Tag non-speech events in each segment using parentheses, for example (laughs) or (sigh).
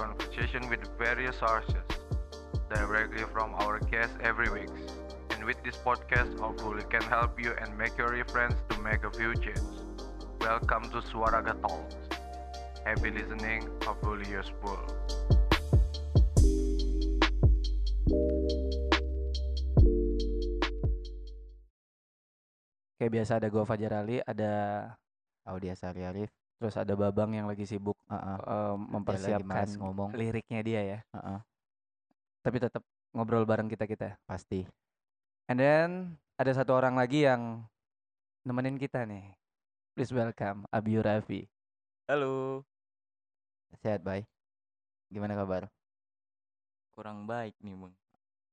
conversation with various sources directly from our guests every week. And with this podcast, hopefully can help you and make your reference to make a few changes. Welcome to Suaraga Talks. Happy listening, hopefully useful. Kayak biasa ada gua Fajar Ali, ada Audia Sari Arif terus ada Babang yang lagi sibuk Heeh. eh, mempersiapkan malas ngomong. liriknya dia ya. Heeh, Tapi tetap ngobrol bareng kita-kita. pasti And then ada satu orang lagi yang nemenin kita nih. Please welcome Abiyu Raffi. Halo, sehat bye gimana kabar kurang baik nih bang.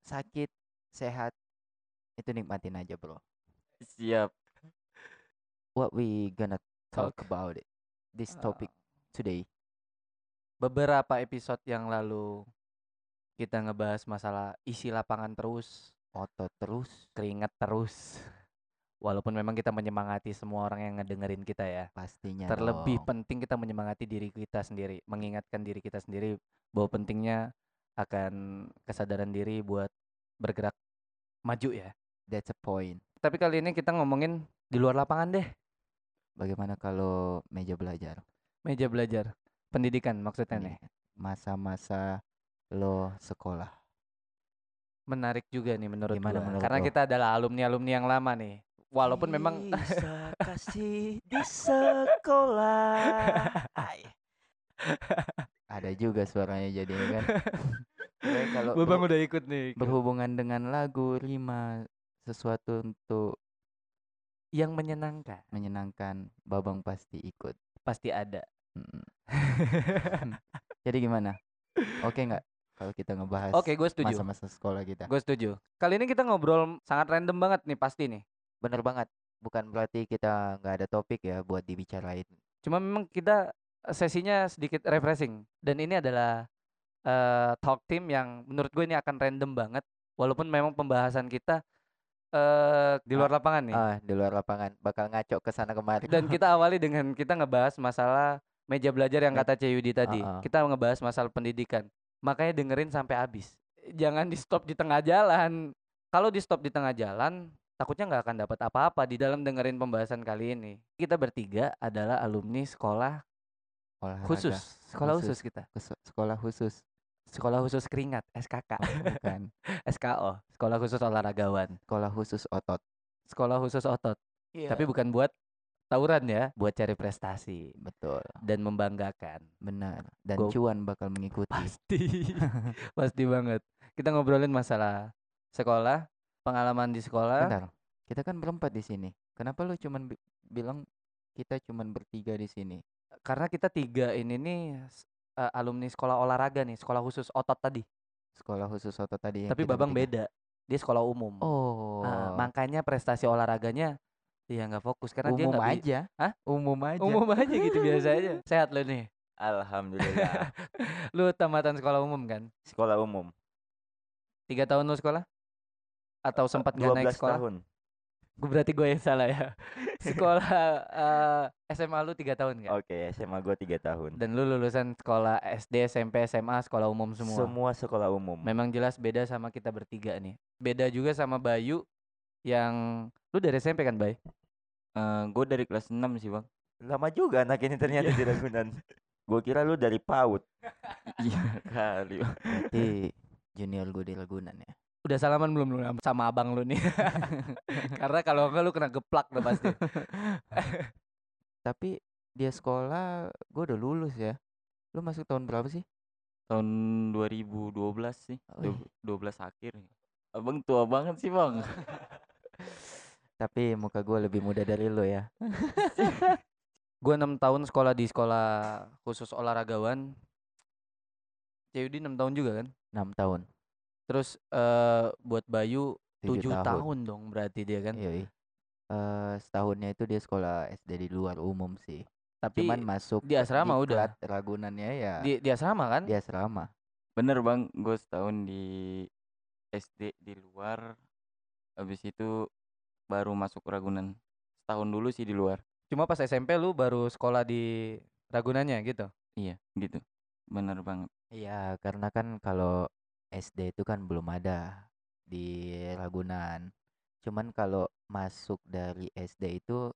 sakit sehat itu nikmatin aja bro Siap. what we gonna talk, Talk. about it this topic today Beberapa episode yang lalu kita ngebahas masalah isi lapangan terus, otot terus keringat terus. (laughs) Walaupun memang kita menyemangati semua orang yang ngedengerin kita ya. pastinya Terlebih dong. penting kita menyemangati diri kita sendiri, mengingatkan diri kita sendiri bahwa pentingnya akan kesadaran diri buat bergerak maju ya. that's a point Tapi kali ini kita ngomongin di luar lapangan deh, bagaimana kalau meja belajar meja belajar, pendidikan maksudnya nih. Masa-masa lo sekolah Menarik juga nih menurut Gimana gua. menurut Karena lo? kita adalah alumni-alumni yang lama nih. Walaupun memang Kisah (laughs) kasih di sekolah. (laughs) ada juga suaranya jadinya kan (laughs) kalau berhu- udah ikut nih. berhubungan dengan lagu rima sesuatu untuk Yang menyenangkan menyenangkan babang pasti ikut pasti ada. Mm. (laughs) Jadi gimana? Oke nggak kalau kita ngebahas Oke, gue setuju. masa-masa sekolah kita? Gue setuju. Kali ini kita ngobrol sangat random banget nih pasti nih. Bener banget. Bukan berarti kita nggak ada topik ya buat dibicarain. Cuma memang kita sesinya sedikit refreshing dan ini adalah eh, talk team yang menurut gue ini akan random banget walaupun memang pembahasan kita eh di luar lapangan nih. Ah di luar lapangan bakal ngaco ke sana kemari. Dan (laughs) kita awali dengan kita ngebahas masalah meja belajar yang Me- kata Ceyudi tadi. Ah, ah. Kita ngebahas masalah pendidikan. Makanya dengerin sampai habis. Jangan di stop di tengah jalan. Kalau di stop di tengah jalan, takutnya nggak akan dapat apa-apa di dalam dengerin pembahasan kali ini. Kita bertiga adalah alumni sekolah Olahraga. khusus, sekolah Khusus. khusus kita. Kes- sekolah khusus. Sekolah khusus keringat, SKK, Bukan. (laughs) SKO, sekolah khusus olahragawan, sekolah khusus otot. sekolah khusus otot. Tapi bukan buat tawuran ya, buat cari prestasi Betul. dan membanggakan. Benar. Dan Go- cuan bakal mengikuti. Pasti, (laughs) (laughs) pasti banget. Kita ngobrolin masalah sekolah, pengalaman di sekolah. Bentar. Kita kan berempat di sini. Kenapa lu cuman bi- bilang kita cuman bertiga di sini? Karena kita tiga ini nih eh, alumni sekolah olahraga nih, sekolah khusus otot tadi. Sekolah khusus otot tadi Tapi babang bertiga. beda, dia sekolah umum. Oh. Ah, makanya prestasi olahraganya dia nggak fokus karena dia umum nggak bi- aja. Hah? Umum aja. umum aja gitu biasa aja. (laughs) Sehat lo nih. Alhamdulillah. (laughs) Lu tamatan sekolah umum kan? Sekolah umum. Tiga tahun lu sekolah? Atau sempat nggak naik 12 sekolah? tahun. Gue berarti gue yang salah ya. (laughs) sekolah eh, SMA lu tiga tahun kan? Oke, SMA gua 3 tahun. Dan lu lulusan sekolah SD, SMP, SMA, sekolah umum semua. Semua sekolah umum. Memang jelas beda sama kita bertiga nih. Beda juga sama Bayu yang lu dari SMP kan, Bay? Eh, gua dari kelas 6 sih, Bang. Lama juga anak ini ternyata di Ragunan. Gua kira lu dari PAUD. Iya kali. Berarti junior gue di Ragunan ya. Udah salaman belum lu sama abang lu nih? (laughs) Karena kalau enggak lu kena geplak udah pasti. (laughs) Tapi dia sekolah gue udah lulus ya. Lu masuk tahun berapa sih? Tahun 2012 sih. Wih. Du- 12 akhir. Abang tua banget sih, Bang. (laughs) Tapi muka gue lebih muda dari lu ya. Gue enam tahun sekolah di sekolah khusus olahragawan. Ceyudi 6 tahun juga kan? 6 tahun. Terus eh buat Bayu tujuh 7 tahun. dong berarti dia kan. Iya. iya. Eh, setahunnya itu dia sekolah SD di luar umum sih. Tapi Cuman masuk di asrama udah. diklat Ragunannya ya di di asrama kan? di asrama. Bener, Bang. Gue setahun di SD di luar habis itu baru masuk Ragunan setahun dulu sih di luar Cuma pas SMP lu baru sekolah di Ragunannya gitu. iya gitu bener banget Iya, karena kan kalau SD itu kan belum ada di Ragunan. Cuman kalau masuk dari SD itu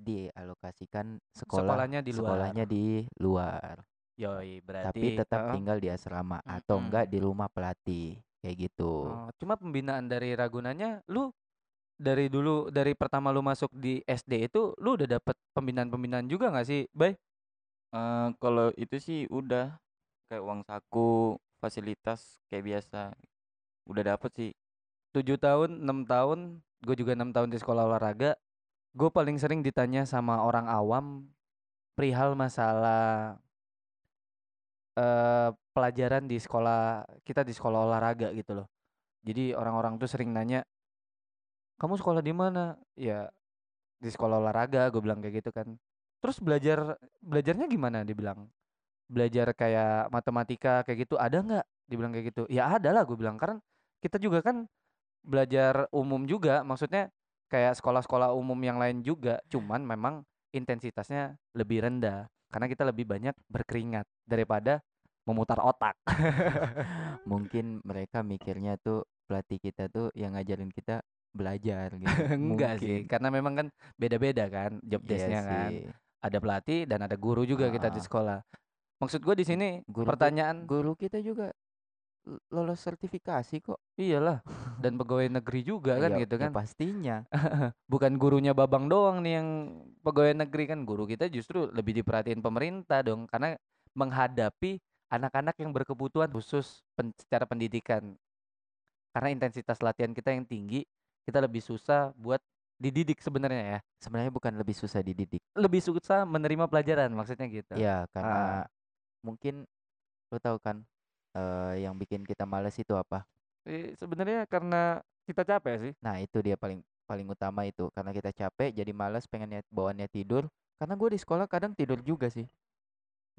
dialokasikan sekolah Sekolahnya di luar. sekolahnya di luar. Yoi, berarti Tapi tetap heeh. tinggal di asrama atau Mm-mm. enggak di rumah pelatih kayak gitu. Oh, cuma pembinaan dari Ragunannya lu dari dulu dari pertama lu masuk di SD itu lu udah dapet pembinaan-pembinaan juga nggak sih, Bay? Eh, kalau itu sih udah kayak uang saku fasilitas kayak biasa udah dapet sih tujuh tahun, enam tahun, gue juga enam tahun di sekolah olahraga. Gue paling sering ditanya sama orang awam perihal masalah eh pelajaran di sekolah kita di sekolah olahraga gitu loh. Jadi orang-orang tuh sering nanya, kamu sekolah di mana? Ya di sekolah olahraga, gue bilang kayak gitu kan. Terus belajar belajarnya gimana? Dibilang belajar kayak matematika kayak gitu ada nggak? Dibilang kayak gitu. Ya ada lah gue bilang karena kita juga kan belajar umum juga maksudnya kayak sekolah-sekolah umum yang lain juga cuman memang intensitasnya lebih rendah karena kita lebih banyak berkeringat daripada memutar otak (laughs) Mungkin mereka mikirnya tuh pelatih kita tuh yang ngajarin kita belajar gitu. (laughs) enggak sih karena memang kan beda-beda kan job Iya kan sih. ada pelatih dan ada guru juga kita di Ah. sekolah maksud gue di sini Guru pertanyaan guru kita juga lolos sertifikasi kok. iyalah (laughs) dan pegawai negeri juga kan Ya- gitu ya kan pastinya. (laughs) bukan gurunya Babang doang nih yang pegawai negeri kan guru kita justru lebih diperhatiin pemerintah dong karena menghadapi anak-anak yang berkebutuhan khusus pen- secara pendidikan karena intensitas latihan kita yang tinggi kita lebih susah buat dididik sebenarnya ya Sebenarnya bukan lebih susah dididik. lebih susah menerima pelajaran maksudnya gitu Ya, karena mungkin lo tahu kan eh, yang bikin kita males itu apa? Eh, sebenarnya karena kita capek sih Nah, itu dia paling paling utama itu karena kita capek jadi males pengennya bawaannya tidur. Karena gue di sekolah kadang tidur juga sih.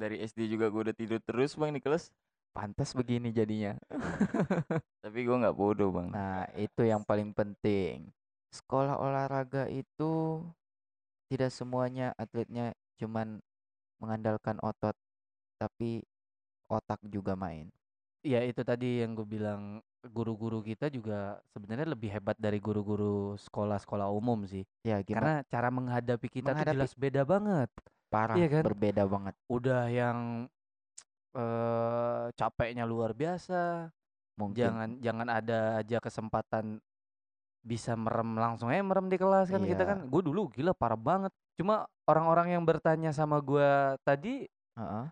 dari SD juga gue udah tidur terus bang di kelas Pantas begini jadinya. (laughs) tapi gue nggak bodoh bang Nah, itu yang paling penting. Sekolah olahraga itu tidak semuanya atletnya cuman mengandalkan otot, tapi otak juga main. ya itu tadi yang gue bilang guru-guru kita juga sebenarnya lebih hebat dari guru-guru sekolah-sekolah umum sih Ya, gimana? karena cara menghadapi kita tuh Menghadapi- jelas beda banget Parah, iya kan? berbeda banget. udah yang eh capeknya luar biasa Mungkin jangan jangan ada aja kesempatan bisa merem langsung aja merem di kelas kan kita Iya. kan gue dulu gila parah banget cuma orang-orang yang bertanya sama gua tadi Heeh.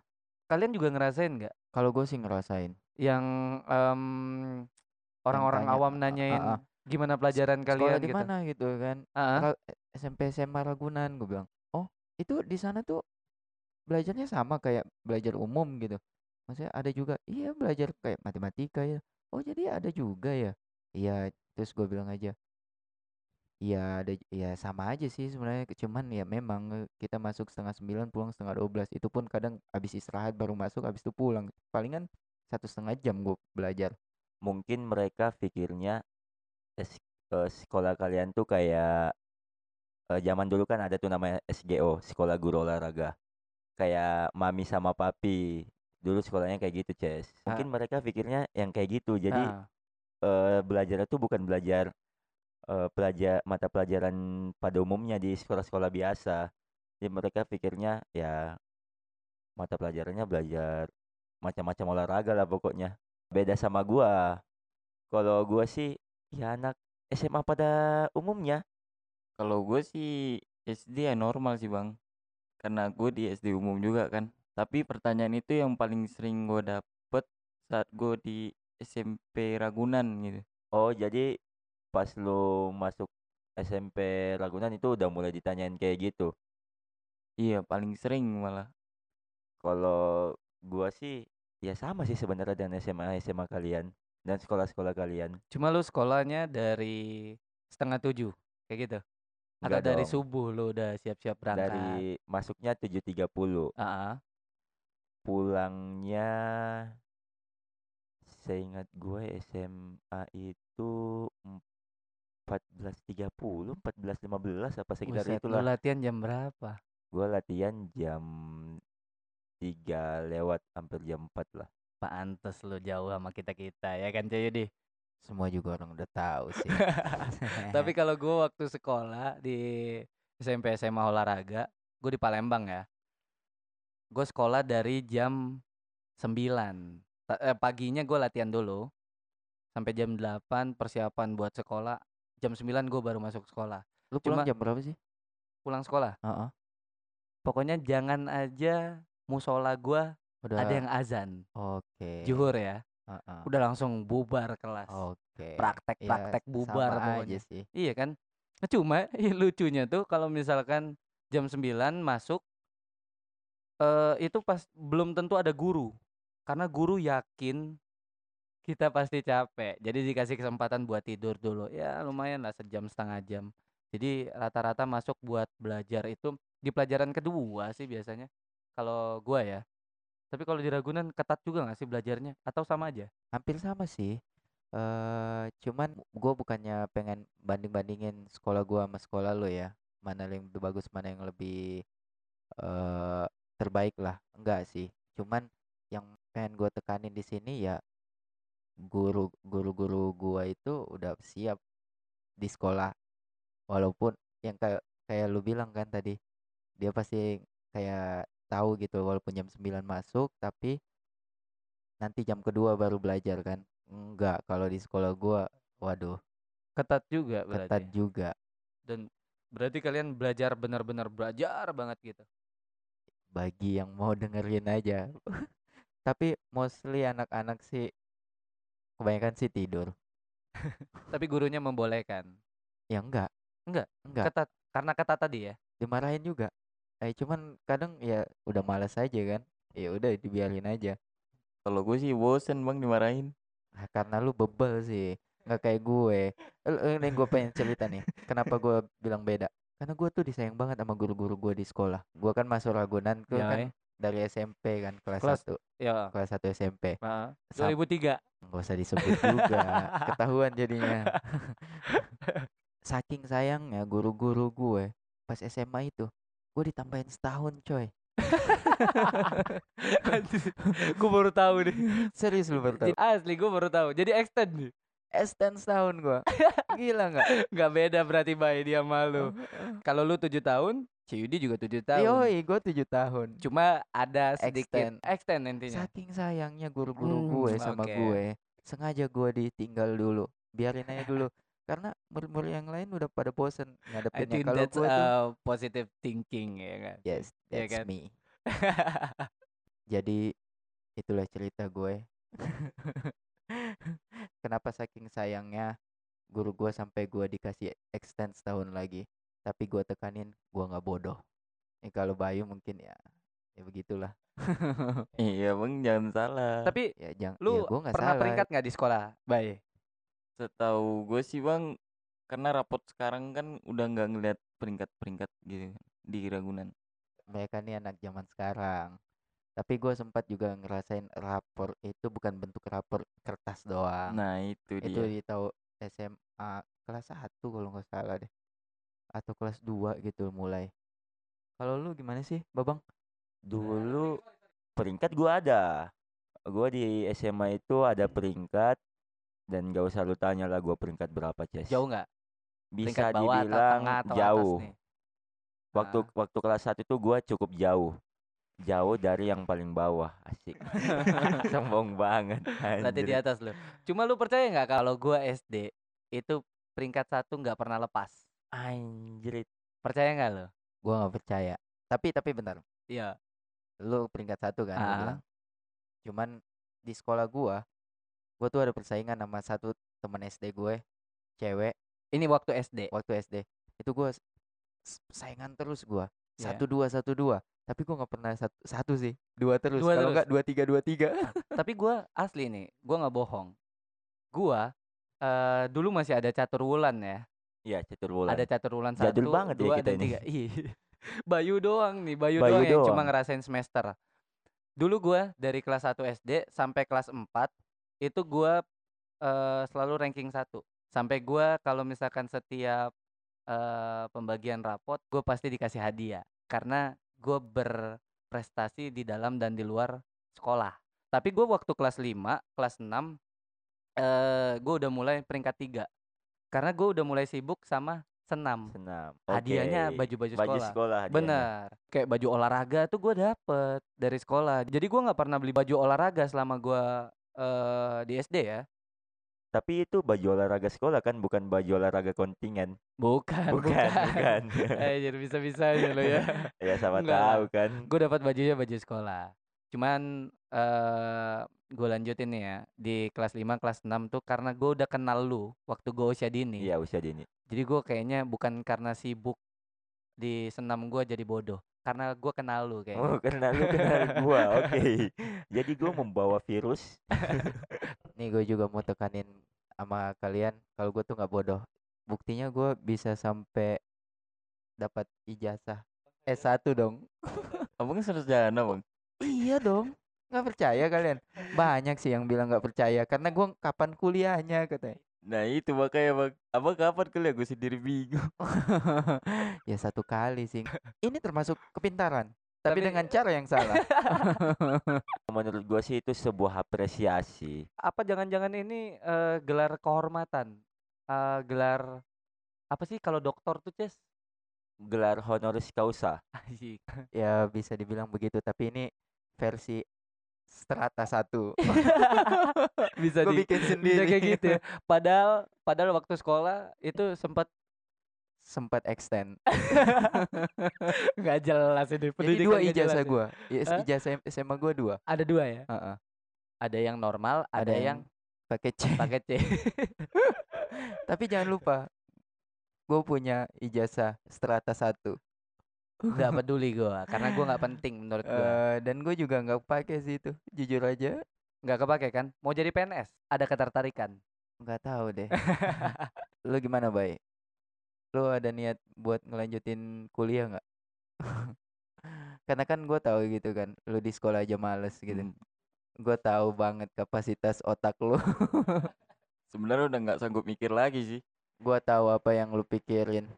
Kalian juga ngerasain nggak Kalau gue sih ngerasain. yang em, orang-orang tanya, awam "Ah, ah, nanyain ah, gimana pelajaran Sekolah kalian di gitu mana gitu kan? Ah, ah. Ra- SMP SMA Ragunan gue bilang. Oh, itu di sana tuh belajarnya sama kayak belajar umum gitu. Maksudnya ada juga, iya belajar kayak matematika ya. Oh, jadi ada juga ya. Iya, terus gue bilang aja. Iya, ada ya sama aja sih sebenarnya cuman ya memang eh, kita masuk setengah sembilan pulang setengah dua belas itu pun kadang habis istirahat baru masuk habis itu pulang. Palingan satu setengah jam gue belajar. Mungkin mereka pikirnya es- eh, sekolah kalian tuh kayak eh, zaman dulu kan ada tuh namanya SGO sekolah guru olahraga. Kayak mami sama papi. Dulu sekolahnya kayak gitu Ces. Mungkin mereka pikirnya yang kayak gitu. Jadi Ah, eh, belajarnya tuh bukan belajar eh, pelajar mata pelajaran pada umumnya di sekolah-sekolah biasa. Jadi mereka pikirnya ya mata pelajarannya belajar macam-macam olahraga lah pokoknya. Beda sama gua. Kalau gua sih ya anak SMA pada umumnya. Kalau gue sih SD ya normal sih bang, karena gue di SD umum juga kan. Tapi pertanyaan itu yang paling sering gue dapet saat gue di SMP Ragunan gitu. oh jadi pas lu masuk SMP Ragunan itu udah mulai ditanyain kayak gitu Iya paling sering malah. Kalau gua sih ya sama sih sebenarnya dengan SMA SMA kalian dan sekolah-sekolah kalian. cuma lu sekolahnya dari setengah tujuh kayak gitu atau Enggak dari dong. subuh lu udah siap-siap berangkat Dari masuknya 7.30, Ah, ah. pulangnya seingat gue SMA itu 14.30, 14.15 apa sekitar Buset, lu itulah. latihan jam berapa? Gua latihan jam 3 lewat hampir jam 4 lah. Pantes lu jauh sama kita-kita ya kan Cayudi? Semua juga orang udah tahu sih. (laughs) Tapi kalau gue waktu sekolah di SMP SMA olahraga, gue di Palembang ya. Gue sekolah dari jam 9. Ta- eh, paginya gue latihan dulu. Sampai jam 8 persiapan buat sekolah. Jam 9 gue baru masuk sekolah. Lu pulang Cuma- jam berapa sih? Pulang sekolah. Heeh. Pokoknya jangan aja musola gue Udah. ada yang azan. Oke. Juhur ya. Heeh. Udah langsung bubar kelas. Oke. Praktek-praktek Ya, bubar sama pokoknya. aja sih. Iya kan? Nah, Cuma (laughs) yang lucunya tuh kalau misalkan jam 9 masuk eh itu pas belum tentu ada guru. Karena guru yakin kita pasti capek. Jadi dikasih kesempatan buat tidur dulu. Ya lumayan lah sejam setengah jam. Jadi rata-rata masuk buat belajar itu di pelajaran kedua sih biasanya. Kalau gua ya. Tapi kalau di Ragunan ketat juga nggak sih belajarnya? Atau sama aja? Hampir sama sih. eh cuman gue bukannya pengen banding-bandingin sekolah gua sama sekolah lo ya. Mana yang lebih bagus, mana yang lebih eh terbaik lah. Enggak sih. Cuman yang pengen gue tekanin di sini ya guru guru-guru gua itu udah siap di sekolah. Walaupun yang kayak kayak lu bilang kan tadi, dia pasti kayak tahu gitu walaupun jam 9 masuk tapi nanti jam kedua baru belajar kan. Enggak, kalau di sekolah gua waduh, Ketat juga berarti. ketat juga. Dan berarti kalian belajar benar-benar belajar banget gitu. Bagi yang mau dengerin aja. (laughs) Tapi mostly anak-anak sih kebanyakan sih tidur. Tapi gurunya membolehkan. Ya enggak. Enggak? Enggak, Ketat karena ketat tadi ya. dimarahin juga. Eh cuman kadang ya udah malas aja kan. Ya udah dibiarin aja. Kalau gue sih bosen bang dimarahin. Ah, karena lu bebel sih. Nggak kayak gue. Eh, Ini gue pengen cerita nih. Kenapa gue bilang beda? Karena gue tuh disayang banget sama guru-guru gue di sekolah. Gue kan masuk Ragunan gue Ya, kan eh. dari SMP kan kelas Kelas- 1 Ya. kelas 1 SMP. Heeh. Sam- 2003. Nggak usah disebut juga. Ketahuan jadinya. (laughs) Saking sayangnya guru-guru gue pas SMA itu gue ditambahin setahun coy. (laughs) gue baru tahu nih. Serius lu baru tahu? Asli gue baru tahu. Jadi extend nih. S10 setahun gue. (laughs) Gila nggak? Nggak beda berarti bayi dia malu. Kalau lu 7 tahun, Ciyudi juga 7 tahun. Yoi, gue tujuh tahun. Cuma ada sedikit Extend. extend intinya. Saking sayangnya guru-guru Hmm, gue sama oke. gue, sengaja gue ditinggal dulu. Biarin aja dulu. Karena murid-murid yang lain udah pada bosen ngadepinnya. Kalau gue tuh, uh, positive thinking ya kan. yes, Iya that's kan? me. (laughs) Jadi itulah cerita gue. (laughs) Kenapa saking sayangnya guru gue sampai gue dikasih extend setahun lagi. Tapi gue tekanin gue nggak bodoh. Ya, kalau Bayu mungkin ya ya begitulah. (laughs) Iya bang jangan salah. Tapi Ya jangan. lu ya, gue nggak pernah salah. peringkat nggak di sekolah? Baik. Setahu gue sih bang, karena rapot sekarang kan udah nggak ngeliat peringkat-peringkat gitu di Ragunan. mereka nih anak zaman sekarang. Tapi gue sempat juga ngerasain rapor itu bukan bentuk rapor kertas doang. Nah itu itu dia. di tahu SMA kelas 1 kalau nggak salah deh. Atau kelas 2 gitu mulai. Kalau lu gimana sih, Babang? Dulu peringkat gua ada. Gua di SMA itu ada peringkat dan gak usah lu tanya lah gua peringkat berapa, Ces. Jauh nggak? Bisa Peringkat bawah atau dibilang tengah atau jauh. atas nih? Waktu Ah. waktu kelas 1 itu gua cukup jauh. Jauh dari yang paling bawah, asik. (laughs) Sombong banget. Berarti di anjir. atas lu. Cuma lu percaya nggak kalau gua SD itu peringkat satu nggak pernah lepas? Anjrit. Percaya nggak lo? Gua nggak percaya. Tapi tapi bentar. Iya. Lu peringkat satu kan lu Ah. bilang. Cuman di sekolah gua, gua tuh ada persaingan sama satu teman SD gue, cewek Ini waktu SD. waktu SD. Itu gua s- s- saingan terus gua. Iya. Satu dua satu dua. Tapi gua nggak pernah satu, satu sih. Dua terus. Dua Kalau terus. nggak dua tiga dua tiga. Tapi gua asli nih, gua nggak bohong. Gua eh dulu masih ada catur wulan ya. Iya, catur bulan. Ada catur wulan satu, Jadul banget ya dua, kita dan ini. tiga. (laughs) Iya. Bayu doang nih, Bayu, Bayu doang yang cuma doang. ngerasain semester. Dulu gua dari kelas 1 SD sampai kelas 4 itu gua eh, selalu ranking satu Sampai gua kalau misalkan setiap eh, pembagian rapot, gue pasti dikasih hadiah karena gue berprestasi di dalam dan di luar sekolah. Tapi gue waktu kelas 5, kelas 6 eh gue udah mulai peringkat tiga karena gue udah mulai sibuk sama senam. Senam. Hadiahnya baju-baju Baju sekolah. sekolah hadiahnya. Bener, kayak baju olahraga tuh gue dapet dari sekolah. Jadi gue nggak pernah beli baju olahraga selama gue eh di SD ya. Tapi itu baju olahraga sekolah kan bukan baju olahraga kontingen. Bukan, Bukan, bukan. eh (laughs) jadi bisa-bisa aja lo ya. (laughs) ya sama Enggak lah. tahu kan. gue dapat bajunya baju sekolah cuman eh gue lanjutin nih ya di kelas 5 kelas 6 tuh karena gue udah kenal lu waktu gue usia dini Iya usia dini. jadi gue kayaknya bukan karena sibuk di senam gue jadi bodoh karena gue kenal lu kayaknya Oh kenal lu kenal gua. (laughs) Oke. Jadi gua membawa virus. (laughs) Nih gue juga mau tekanin sama kalian kalau gue tuh nggak bodoh. Buktinya gue bisa sampai dapat ijazah S1 dong. Abang sarjana bang. iya dong. Nggak percaya kalian? Banyak sih yang bilang nggak percaya karena gue kapan kuliahnya katanya. Nah itu makanya bang. Abang kapan kuliah gue sendiri bingung. (laughs) ya satu kali sih. Ini termasuk kepintaran, tapi, Tapi- dengan cara yang salah. (laughs) Menurut gua sih itu sebuah apresiasi. apa jangan-jangan ini eh, gelar kehormatan Eh, gelar apa sih kalau dokter tuh Ces Gelar honoris causa. Ya bisa dibilang begitu, tapi ini versi strata satu. (laughs) bisa di bikin bisa sendiri. kayak gitu ya. padahal padahal waktu sekolah itu sempat Sempat extend. (laughs) nggak jelas ini Jadi dua ijazah ya. gua. Yes, Hah? ijazah SMA gua dua. ada dua ya Heeh. ada yang normal ada, Ada yang yang pakai C. pakai C (laughs) Tapi jangan lupa, gue punya ijazah strata satu. Nggak peduli gua karena gua nggak penting menurut gua Eh, dan gue juga nggak pakai sih itu, jujur aja. nggak kepake kan mau jadi PNS ada ketertarikan Nggak tahu deh. (laughs) Lu gimana, Bay? Lu ada niat buat ngelanjutin kuliah nggak? (laughs) Karena kan gue tahu gitu kan, lu di sekolah aja males gitu. Hmm. Gue tahu banget kapasitas otak lu. (laughs) Sebenarnya udah nggak sanggup mikir lagi sih. gue tahu apa yang lu pikirin,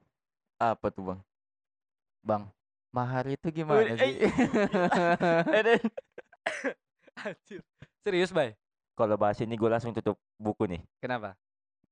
Apa tuh bang? Bang. Mahar itu gimana eh, sih? Eh, (laughs) Den. (laughs) serius bay Kalau bahas ini gue langsung tutup buku nih. kenapa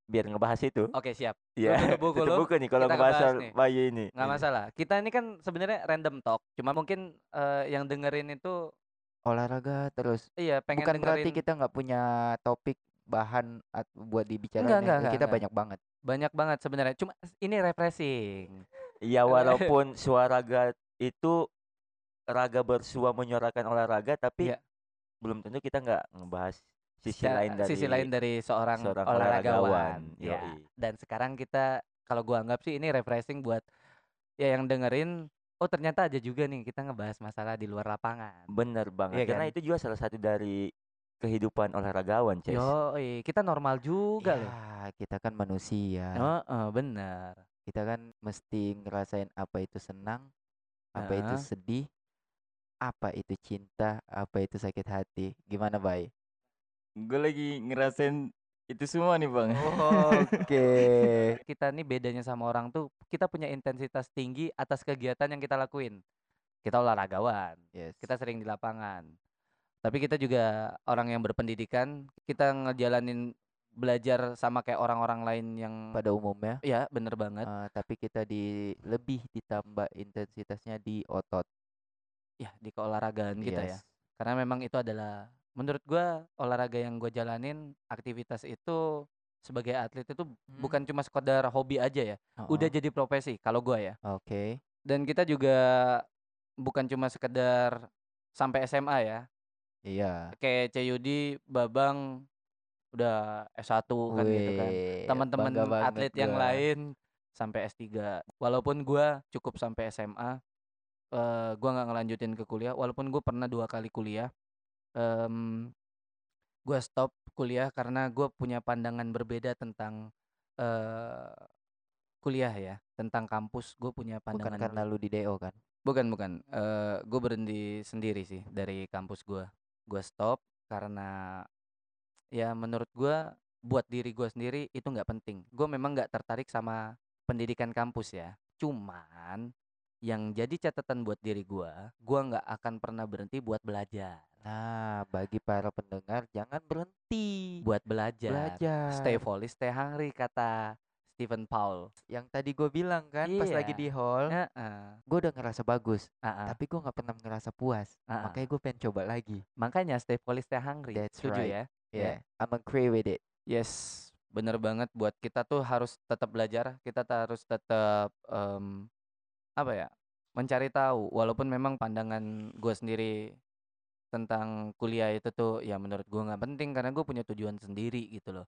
Biar ngebahas itu. oke siap Iya. tutup buku tutup buku nih kalau ngebahas bayi ini. nggak Ini. masalah kita ini kan sebenarnya random talk cuma mungkin eh, yang dengerin itu Olahraga terus. iya pengen Bukan berarti dengerin kita nggak punya topik bahan at- buat dibicarain. Enggak, ya. enggak, enggak, kita enggak. banyak banget. banyak banget sebenarnya cuma ini refreshing Ya walaupun suaraga itu raga bersua menyuarakan olahraga tapi Iya. belum tentu kita nggak ngebahas sisi Secara- lain dari sisi lain dari seorang, seorang olahragawan. olahragawan. Ya. Yoi. Dan sekarang kita kalau gua anggap sih ini refreshing buat ya yang dengerin oh ternyata ada juga nih kita ngebahas masalah di luar lapangan. Bener banget. Iya Karena kan? itu juga salah satu dari kehidupan olahragawan, Ces. Yo, kita normal juga loh. Ya, kita kan manusia. Heeh, bener. Kita kan mesti ngerasain apa itu senang, apa itu sedih, apa itu cinta, apa itu sakit hati. Gimana, Bay? Gue lagi ngerasain itu semua nih bang. Oke. (laughs) Kita nih bedanya sama orang tuh kita punya intensitas tinggi atas kegiatan yang kita lakuin. Kita olahragawan, Yes. kita sering di lapangan. Tapi kita juga orang yang berpendidikan, kita ngejalanin belajar sama kayak orang-orang lain yang pada umumnya, ya bener banget. eh, tapi kita di lebih ditambah intensitasnya di otot. ya di keolahragaan kita ya. Yes. Karena memang itu adalah menurut gua olahraga yang gue jalanin, aktivitas itu sebagai atlet itu bukan cuma sekedar hobi aja ya. Udah Heeh. jadi profesi kalau gua ya. Oke. Dan kita juga bukan cuma sekedar sampai SMA ya. Iya. Kayak Ceyudi, Babang udah S1 kan gitu kan. Wih, Teman-teman bangga banget atlet yang gua. lain sampai S3. Walaupun gua cukup sampai SMA, eh gua nggak ngelanjutin ke kuliah. Walaupun gue pernah dua kali kuliah, em gua stop kuliah karena gue punya pandangan berbeda tentang eh kuliah ya, tentang kampus. Gue punya Bukan pandangan karena lu di DO kan? Bukan bukan. Eh gue berhenti sendiri sih dari kampus gua. Gua stop karena ya menurut gua buat diri gue sendiri itu nggak penting. Gue memang nggak tertarik sama pendidikan kampus ya. Cuman yang jadi catatan buat diri gue, gue nggak akan pernah berhenti buat belajar. Nah, bagi para pendengar jangan berhenti Buat belajar. belajar. Stay foolish, stay hungry kata Stephen Paul. Yang tadi gue bilang kan pas lagi Iya. di hall, Heeh. gue udah ngerasa bagus, Heeh. tapi gue nggak pernah ngerasa puas. Heeh. Makanya gue pengen coba lagi. Makanya stay foolish, stay hungry. That's Setuju right. ya? Yeah, I'm agree with it. Yes, bener banget buat kita tuh harus tetap belajar, kita harus tetap em, apa ya, mencari tahu. Walaupun memang pandangan gue sendiri tentang kuliah itu tuh ya menurut gue nggak penting karena gue punya tujuan sendiri gitu loh.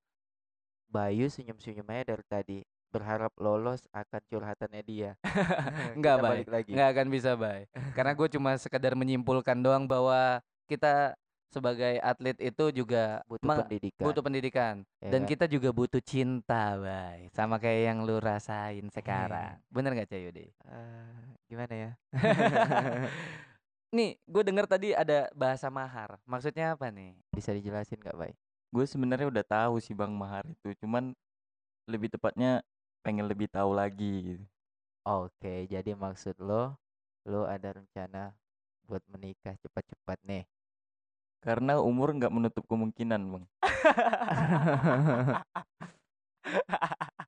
Bayu senyum-senyum aja dari tadi, berharap lolos akan curhatannya dia. (laughs) Nggak, Kita Bay. balik lagi. Nggak akan bisa, Bay. Karena gue cuma sekedar menyimpulkan doang bahwa kita sebagai atlet itu juga butuh pendidikan. butuh pendidikan ya dan kan? kita juga butuh cinta, Bay. Sama kayak yang lu rasain sekarang. Bener nggak, Cayudi? Eh, gimana ya? (laughs) Nih, gue denger tadi ada bahasa mahar. Maksudnya apa nih? Bisa dijelasin nggak, Bay? Gue sebenarnya udah tahu sih Bang Mahar itu, cuman lebih tepatnya pengen lebih tahu lagi gitu. Oke, jadi maksud lo, lo ada rencana buat menikah cepat-cepat nih. Karena umur nggak menutup kemungkinan, Bang.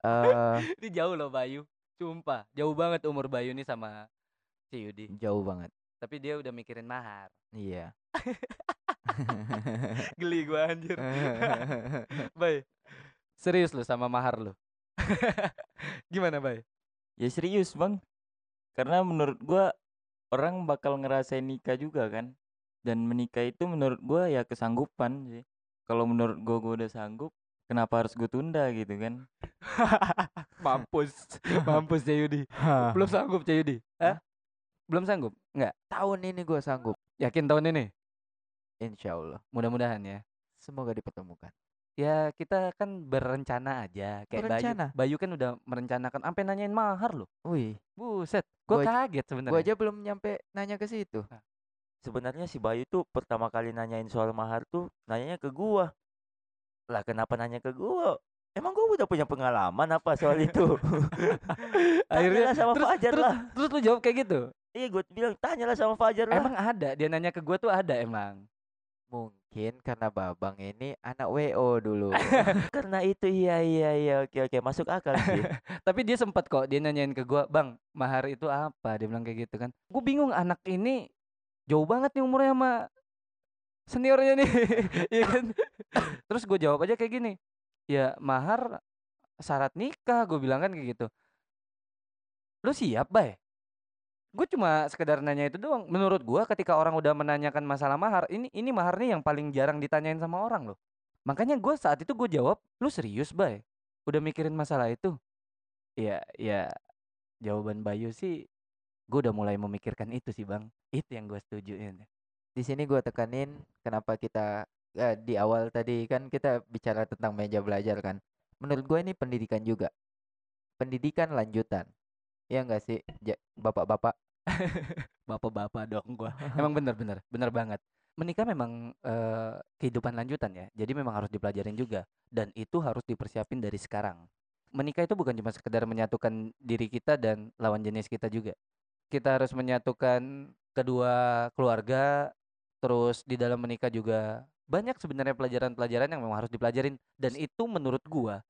Eh, (laughs) Ini jauh loh, Bayu. Sumpah, jauh banget umur Bayu nih sama si Yudi. jauh banget. Tapi dia udah mikirin mahar. Iya. (laughs) Geli gue anjir. (laughs) Bay, serius lu sama mahar lu? Gimana, Bay? Ya serius, Bang. Karena menurut gua orang bakal ngerasain nikah juga kan. Dan menikah itu menurut gua ya kesanggupan sih. Kalau menurut gua gua udah sanggup, kenapa harus gue tunda gitu kan? (laughs) Mampus. (laughs) Mampus Cayudi. Belum sanggup Cayudi. Hah? Belum sanggup? Enggak. Tahun ini gue sanggup, Yakin tahun ini? insya Allah. Mudah-mudahan ya. Semoga dipertemukan. Ya kita kan berencana aja kayak Berencana? Bayu. Bayu kan udah merencanakan sampai nanyain mahar loh. Wih, Buset, aj- kaget gue sebenarnya. aja belum nyampe nanya ke situ. Sebenarnya si Bayu tuh pertama kali nanyain soal mahar tuh nanyanya ke gua. Lah kenapa nanya ke gua? Emang gua udah punya pengalaman apa soal itu? (laughs) Akhirnya sama terus, Fajar terus, lah. terus lu jawab kayak gitu. Iya gue bilang tanyalah sama Fajar lah. Emang ada dia nanya ke gua tuh ada emang. Mungkin karena Babang ini anak WO dulu. (laughs) Karena itu iya iya iya oke oke masuk akal sih. (laughs) Tapi dia sempat kok dia nanyain ke gua, "Bang, mahar itu apa?" Dia bilang kayak gitu kan. Gue bingung anak ini jauh banget nih umurnya sama seniornya nih. (laughs) Iya kan? Terus gue jawab aja kayak gini. Ya, mahar syarat nikah, gue bilang kan kayak gitu. Lu siap, Bay? Gue cuma sekedar nanya itu doang. Menurut gua ketika orang udah menanyakan masalah mahar, ini ini mahar nih yang paling jarang ditanyain sama orang loh. Makanya gue saat itu gue jawab, "Lu serius, Bay? Udah mikirin masalah itu?" Ya, ya jawaban Bayu sih gue udah mulai memikirkan itu sih bang itu yang gue setujuin Di sini gue tekanin kenapa kita eh, di awal tadi kan kita bicara tentang meja belajar kan. Menurut gue ini pendidikan juga. Pendidikan lanjutan. Ya enggak sih, bapak-bapak? (laughs) bapak-bapak dong gue (laughs) emang bener-bener bener banget menikah memang eh, kehidupan lanjutan ya jadi memang harus dipelajarin juga dan itu harus dipersiapin dari sekarang menikah itu bukan cuma sekedar menyatukan diri kita dan lawan jenis kita juga kita harus menyatukan kedua keluarga terus di dalam menikah juga banyak sebenarnya pelajaran-pelajaran yang memang harus dipelajarin. Dan itu menurut gua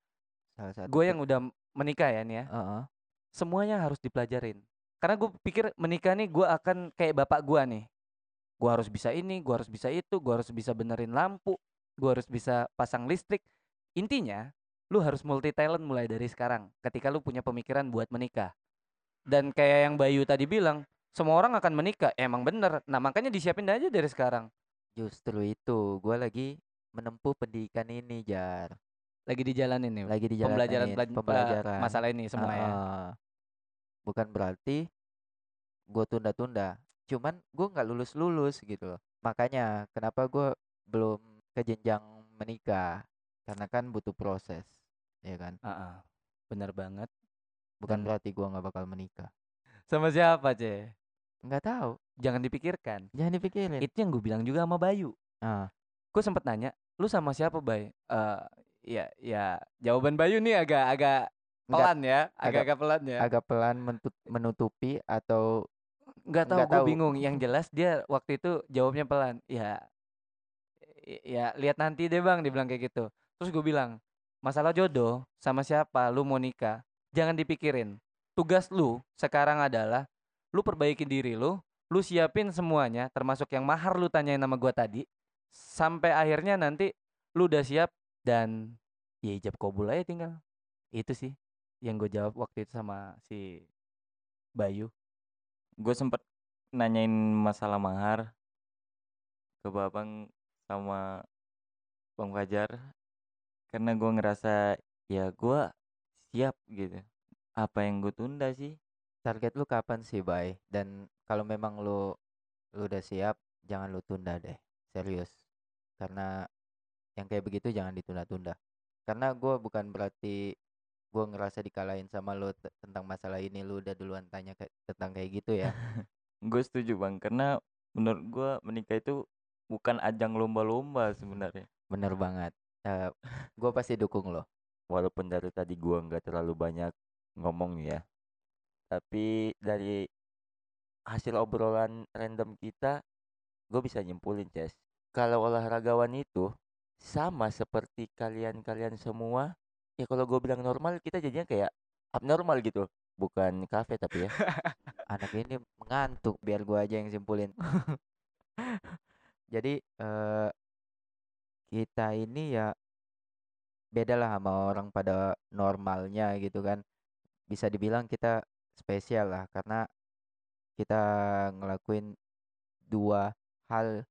gue yang udah menikah ya nih ya Heeh. semuanya harus dipelajarin. Karena gue pikir menikah nih gue akan kayak bapak gue nih. Gue harus bisa ini gue harus bisa itu gue harus bisa benerin lampu gue harus bisa pasang listrik. Intinya lu harus multi talent mulai dari sekarang ketika lu punya pemikiran buat menikah. Dan kayak yang Bayu tadi bilang semua orang akan menikah emang bener nah makanya disiapin aja dari sekarang Justru itu, gue lagi menempuh pendidikan ini, Jar. lagi dijalanin nih Lagi di pembelajaran pelaj- pa- pembelajaran. masalah ini semua ya Heeh. Bukan berarti gue tunda-tunda. Cuman gue nggak lulus-lulus gitu loh. Makanya kenapa gue belum ke jenjang menikah? Karena kan butuh proses, ya kan? Heeh. bener banget Bukan Dan- berarti gue nggak bakal menikah. sama siapa ceh Nggak tahu. jangan dipikirkan Jangan dipikirin. itu yang gue bilang juga sama Bayu Ah, gue sempet nanya lu sama siapa bay Eh ya ya jawaban Bayu nih agak agak pelan ya, agak- agak-agak pelan ya. agak pelan menutupi atau Nggak tahu gue bingung. Yang jelas dia waktu itu jawabnya pelan. Ya ya lihat nanti deh bang, dibilang kayak gitu. Terus gue bilang masalah jodoh sama siapa lu mau nikah jangan dipikirin. Tugas lu sekarang adalah lu perbaiki diri lu, lu siapin semuanya termasuk yang mahar lu tanyain nama gua tadi sampai akhirnya nanti lu udah siap dan ya ijab kabul aja tinggal. Itu sih yang gue jawab waktu itu sama si Bayu. gue sempet nanyain masalah mahar ke babang sama bang Fajar karena gue ngerasa ya gue siap gitu apa yang gue tunda sih target lu kapan sih, Bay? Dan kalau memang lu lu udah siap, jangan lu tunda deh. Serius. Karena yang kayak begitu jangan ditunda-tunda. Karena gua bukan berarti gua ngerasa dikalahin sama lu te- tentang masalah ini, lu udah duluan tanya kayak tentang kayak gitu ya. (laughs) gue setuju bang karena menurut gue menikah itu bukan ajang lomba-lomba sebenarnya Bener banget. Eh, gua pasti dukung lo. walaupun dari tadi gua nggak terlalu banyak ngomong ya tapi dari hasil obrolan random kita gue bisa nyimpulin Ces kalau olahragawan itu sama seperti kalian-kalian semua ya kalau gue bilang normal kita jadinya kayak abnormal gitu bukan kafe tapi ya (laughs) Anak ini mengantuk, biar gua aja yang simpulin. Jadi eh kita ini ya beda lah sama orang pada normalnya gitu kan. Bisa dibilang kita spesial lah karena kita ngelakuin dua hal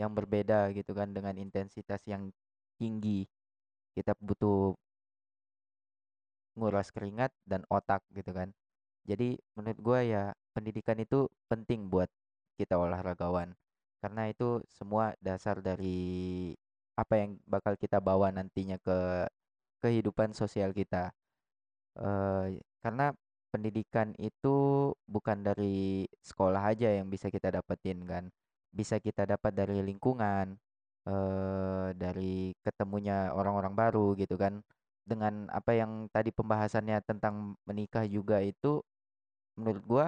yang berbeda gitu kan dengan intensitas yang tinggi. Kita butuh nguras keringat dan otak gitu kan. Jadi menurut gua ya pendidikan itu penting buat kita olahragawan karena itu semua dasar dari apa yang bakal kita bawa nantinya ke kehidupan sosial kita. eh karena pendidikan itu bukan dari sekolah aja yang bisa kita dapetin kan. Bisa kita dapat dari lingkungan, eh dari ketemunya orang-orang baru gitu kan. Dengan apa yang tadi pembahasannya tentang menikah juga itu menurut gua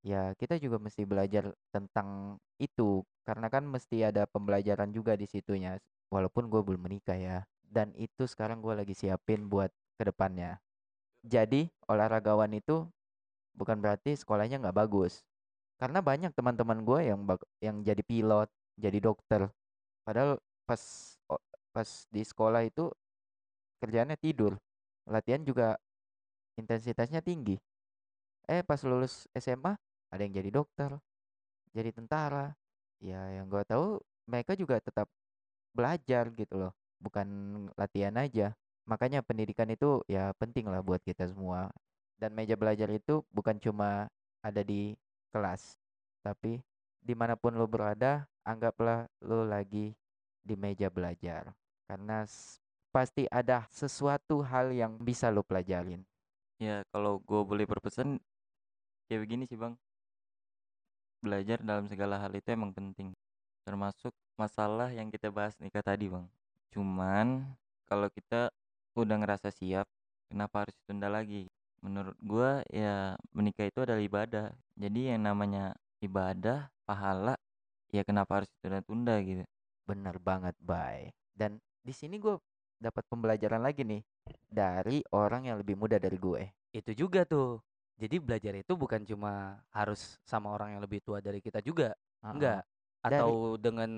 ya kita juga mesti belajar tentang itu karena kan mesti ada pembelajaran juga di situnya walaupun gue belum menikah ya dan itu sekarang gue lagi siapin buat ke depannya jadi olahragawan itu bukan berarti sekolahnya nggak bagus. Karena banyak teman-teman gue yang yang jadi pilot jadi dokter. Padahal pas pas di sekolah itu kerjaannya tidur. Latihan juga intensitasnya tinggi. Eh pas lulus SMA ada yang jadi dokter jadi tentara. Ya yang gue tahu mereka juga tetap belajar gitu loh. Bukan latihan aja makanya pendidikan itu ya penting lah buat kita semua. Dan meja belajar itu bukan cuma ada di kelas tapi di mana pun lo berada anggaplah lo lagi di meja belajar. Karena pasti ada sesuatu hal yang bisa lo pelajarin. Ya kalau gue boleh berpesan kayak begini sih bang. Belajar dalam segala hal itu emang penting. Termasuk masalah yang kita bahas nikah tadi bang. Cuman kalau kita udah ngerasa siap kenapa harus ditunda lagi menurut gua ya menikah itu adalah ibadah jadi yang namanya ibadah pahala ya kenapa harus ditunda-tunda gitu Bener banget, Bay. Dan di sini gue dapat pembelajaran lagi nih dari orang yang lebih muda dari gue. Itu juga tuh. Jadi belajar itu bukan cuma harus sama orang yang lebih tua dari kita juga, Heeh. enggak. Dari- Atau dengan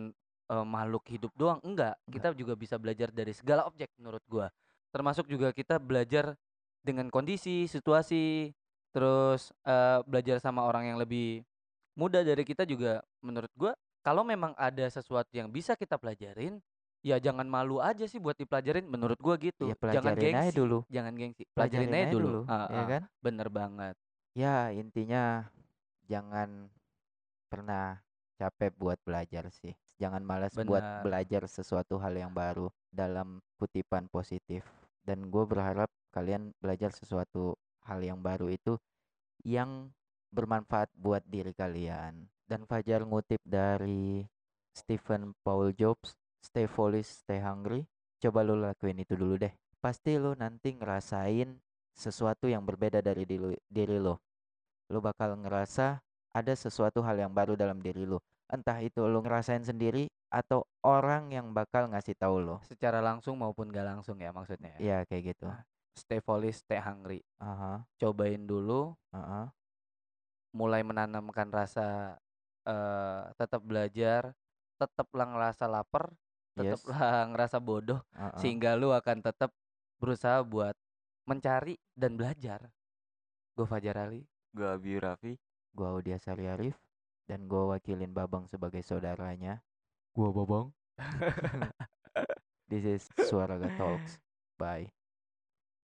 eh, makhluk hidup doang, enggak. Kita juga bisa belajar dari segala objek menurut gua. Termasuk juga kita belajar dengan kondisi, situasi, terus eh, belajar sama orang yang lebih muda dari kita juga menurut gua kalau memang ada sesuatu yang bisa kita pelajarin, ya jangan malu aja sih buat dipelajarin menurut gua gitu. Ya jangan pelajarin aja gengsi, dulu. jangan gengsi. Pelajarin, aja dulu. Ah, ya ah, kan? Bener banget. Ya intinya jangan pernah capek buat belajar sih. Jangan malas buat belajar sesuatu hal yang baru dalam kutipan positif. Dan gue berharap kalian belajar sesuatu hal yang baru itu yang bermanfaat buat diri kalian. Dan Fajar ngutip dari Stephen Paul Jobs, stay foolish, stay hungry. coba lu lakuin itu dulu deh. Pasti lu nanti ngerasain sesuatu yang berbeda dari diri, diri lu. Lu bakal ngerasa ada sesuatu hal yang baru dalam diri lu. Entah itu lu ngerasain sendiri atau orang yang bakal ngasih tahu lo. Secara langsung maupun gak langsung ya maksudnya. ya. Iya kayak gitu. Nah. Stay foolish, stay hungry. Aha, Cobain dulu, aha. mulai menanamkan rasa eh tetap belajar, tetaplah ngerasa lapar, Yes. tetaplah (laughs) ngerasa bodoh, aha. sehingga lu akan tetap berusaha buat mencari dan belajar. Gue Fajar Ali. Gue Abi Raffi. Gua Audia Sari Arif dan gua wakilin Babang sebagai saudaranya. Gua Babang. (laughs) This is Suara Talks. Bye.